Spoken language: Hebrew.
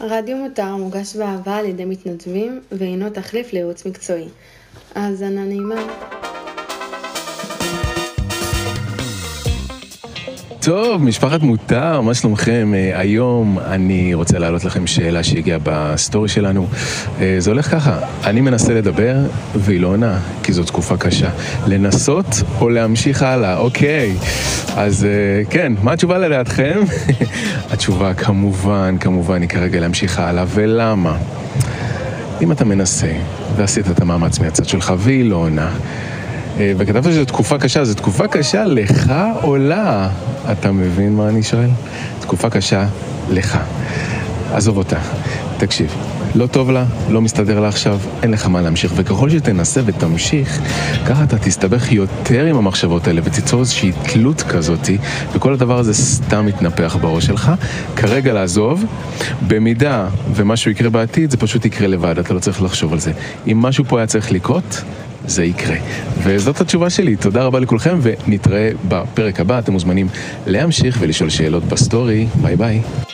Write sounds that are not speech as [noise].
רדיו מותר מוגש באהבה על ידי מתנדבים והינו תחליף לייעוץ מקצועי. האזנה נעימה. טוב, משפחת מותר, מה שלומכם? אה, היום אני רוצה להעלות לכם שאלה שהגיעה בסטורי שלנו. אה, זה הולך ככה, אני מנסה לדבר והיא לא עונה, כי זו תקופה קשה. לנסות או להמשיך הלאה? אוקיי. אז אה, כן, מה התשובה לדעתכם? [laughs] התשובה כמובן, כמובן היא כרגע להמשיך הלאה, ולמה? אם אתה מנסה ועשית את המאמץ מהצד שלך והיא לא עונה, וכתבת שזו תקופה קשה, זו תקופה קשה לך או לה? אתה מבין מה אני שואל? תקופה קשה לך. עזוב אותה, תקשיב. לא טוב לה, לא מסתדר לה עכשיו, אין לך מה להמשיך. וככל שתנסה ותמשיך, ככה אתה תסתבך יותר עם המחשבות האלה ותיצור איזושהי תלות כזאתי, וכל הדבר הזה סתם יתנפח בראש שלך. כרגע לעזוב, במידה ומשהו יקרה בעתיד, זה פשוט יקרה לבד, אתה לא צריך לחשוב על זה. אם משהו פה היה צריך לקרות, זה יקרה. וזאת התשובה שלי, תודה רבה לכולכם, ונתראה בפרק הבא. אתם מוזמנים להמשיך ולשאול שאלות בסטורי. ביי ביי.